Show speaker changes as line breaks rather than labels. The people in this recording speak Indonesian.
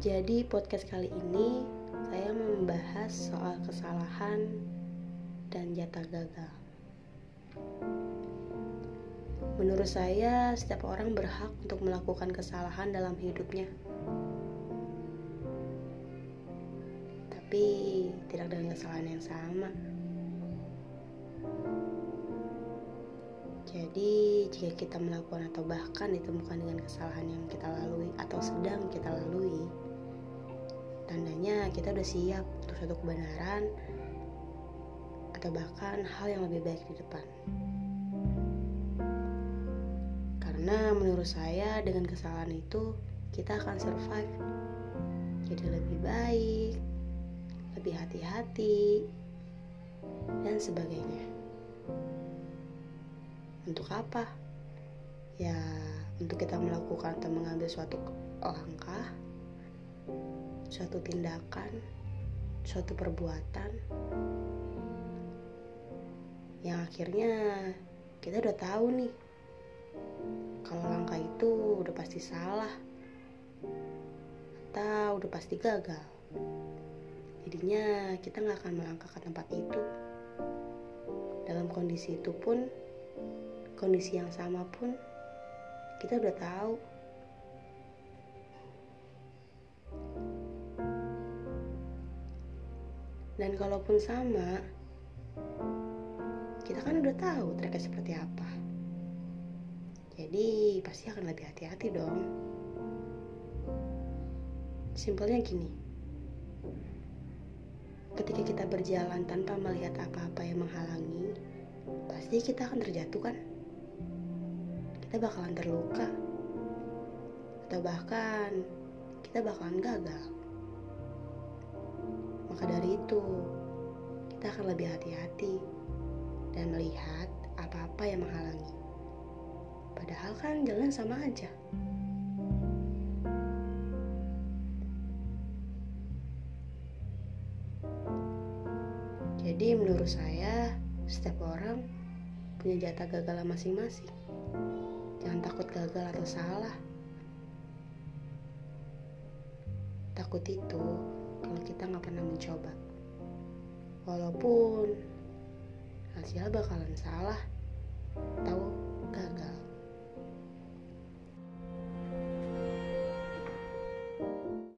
Jadi podcast kali ini saya membahas soal kesalahan dan jatah gagal. Menurut saya, setiap orang berhak untuk melakukan kesalahan dalam hidupnya. Tapi tidak dengan kesalahan yang sama. Jadi, jika kita melakukan atau bahkan ditemukan dengan kesalahan yang kita lalui atau sedang kita lalui, tandanya kita udah siap untuk suatu kebenaran atau bahkan hal yang lebih baik di depan. Karena menurut saya dengan kesalahan itu kita akan survive jadi lebih baik, lebih hati-hati, dan sebagainya. Untuk apa? Ya, untuk kita melakukan atau mengambil suatu langkah suatu tindakan, suatu perbuatan yang akhirnya kita udah tahu nih kalau langkah itu udah pasti salah atau udah pasti gagal. Jadinya kita nggak akan melangkah ke tempat itu. Dalam kondisi itu pun, kondisi yang sama pun, kita udah tahu Dan kalaupun sama, kita kan udah tahu tracknya seperti apa. Jadi pasti akan lebih hati-hati dong. Simpelnya gini. Ketika kita berjalan tanpa melihat apa-apa yang menghalangi, pasti kita akan terjatuh kan? Kita bakalan terluka. Atau bahkan kita bakalan gagal. Maka dari itu, kita akan lebih hati-hati dan melihat apa-apa yang menghalangi. Padahal kan jalan sama aja. Jadi menurut saya, setiap orang punya jatah gagal masing-masing. Jangan takut gagal atau salah. Takut itu kalau kita nggak pernah mencoba. Walaupun hasilnya bakalan salah atau gagal.